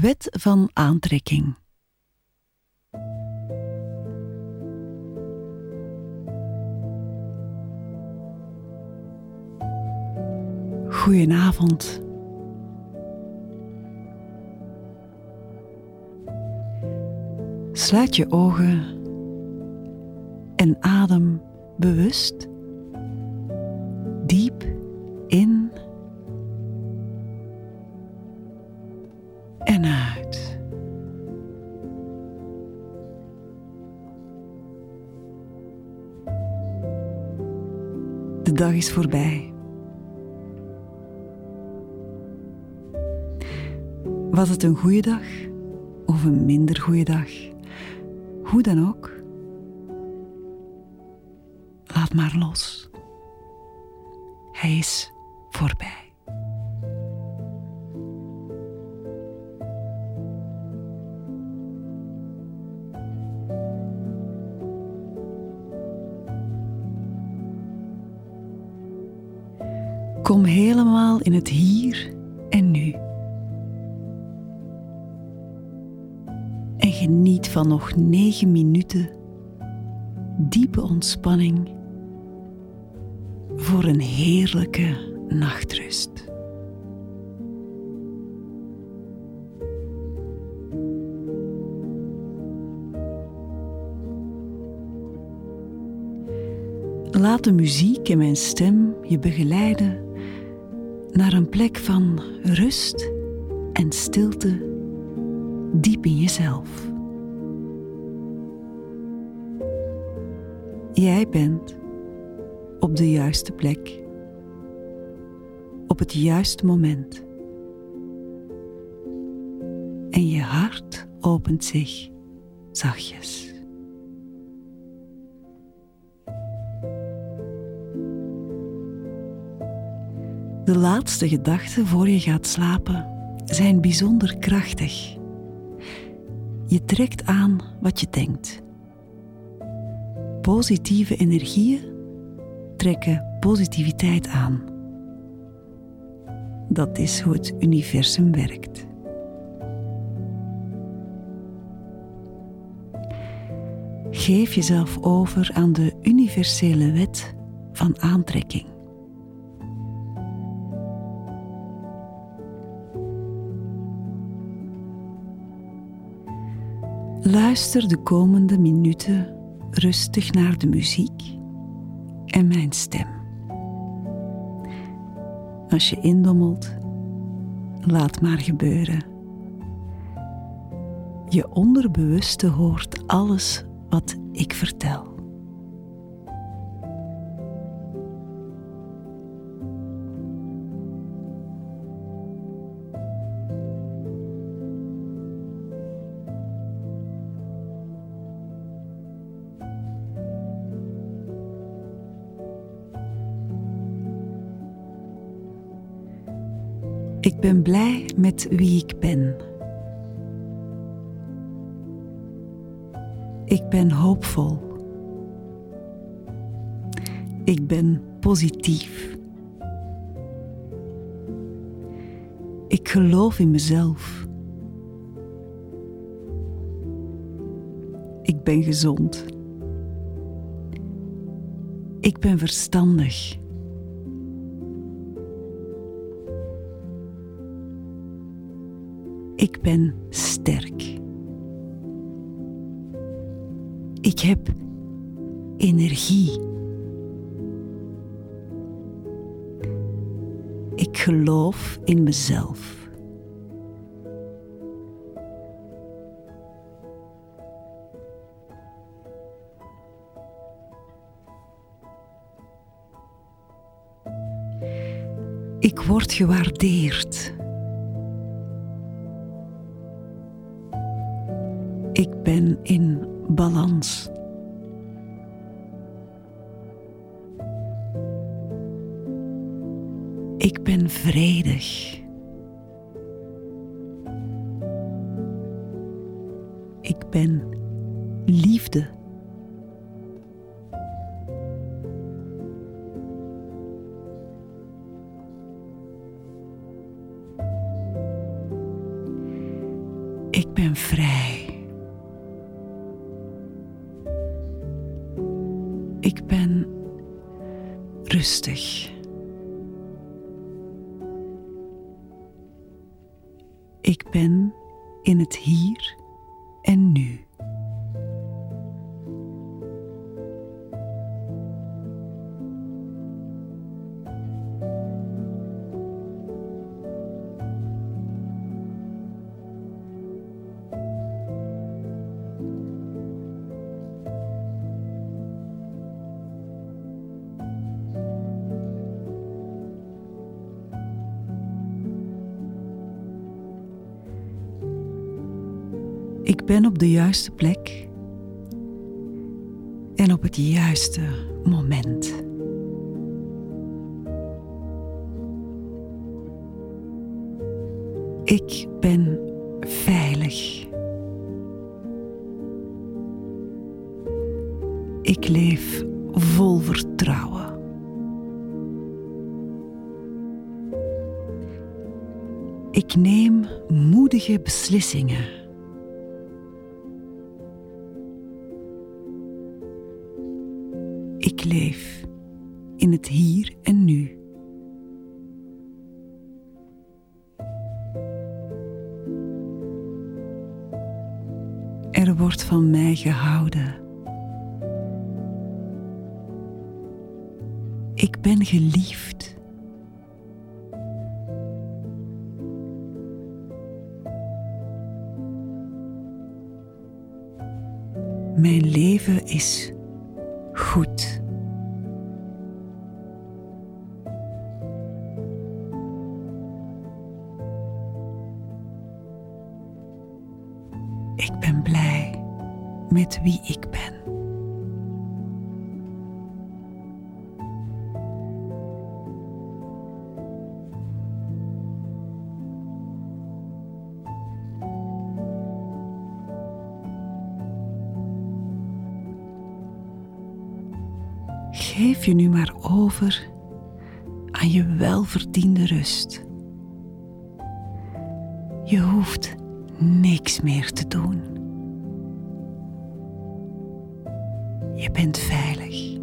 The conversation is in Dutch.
Wet van aantrekking. Goedenavond. Sluit je ogen en adem bewust diep De dag is voorbij. Was het een goede dag of een minder goede dag? Hoe dan ook, laat maar los. Hij is voorbij. Kom helemaal in het hier en nu. En geniet van nog negen minuten diepe ontspanning voor een heerlijke nachtrust. Laat de muziek en mijn stem je begeleiden naar een plek van rust en stilte diep in jezelf. Jij bent op de juiste plek, op het juiste moment. En je hart opent zich zachtjes. De laatste gedachten voor je gaat slapen zijn bijzonder krachtig. Je trekt aan wat je denkt. Positieve energieën trekken positiviteit aan. Dat is hoe het universum werkt. Geef jezelf over aan de universele wet van aantrekking. Luister de komende minuten rustig naar de muziek en mijn stem. Als je indommelt, laat maar gebeuren. Je onderbewuste hoort alles wat ik vertel. Ik ben blij met wie ik ben. Ik ben hoopvol. Ik ben positief. Ik geloof in mezelf. Ik ben gezond. Ik ben verstandig. Ik ben sterk. Ik heb energie. Ik geloof in mezelf. Ik word gewaardeerd. Ik ben in balans. Ik ben vredig. Ik ben liefde. Ik ben rustig. Ik ben in het hier en nu. Ik ben op de juiste plek en op het juiste moment. Ik ben veilig. Ik leef vol vertrouwen. Ik neem moedige beslissingen. In het hier en nu. Er wordt van mij gehouden. Ik ben geliefd. Mijn leven is goed. Ik ben blij met wie ik ben. Geef je nu maar over aan je welverdiende rust. Je hoeft niks meer te doen. Je bent veilig.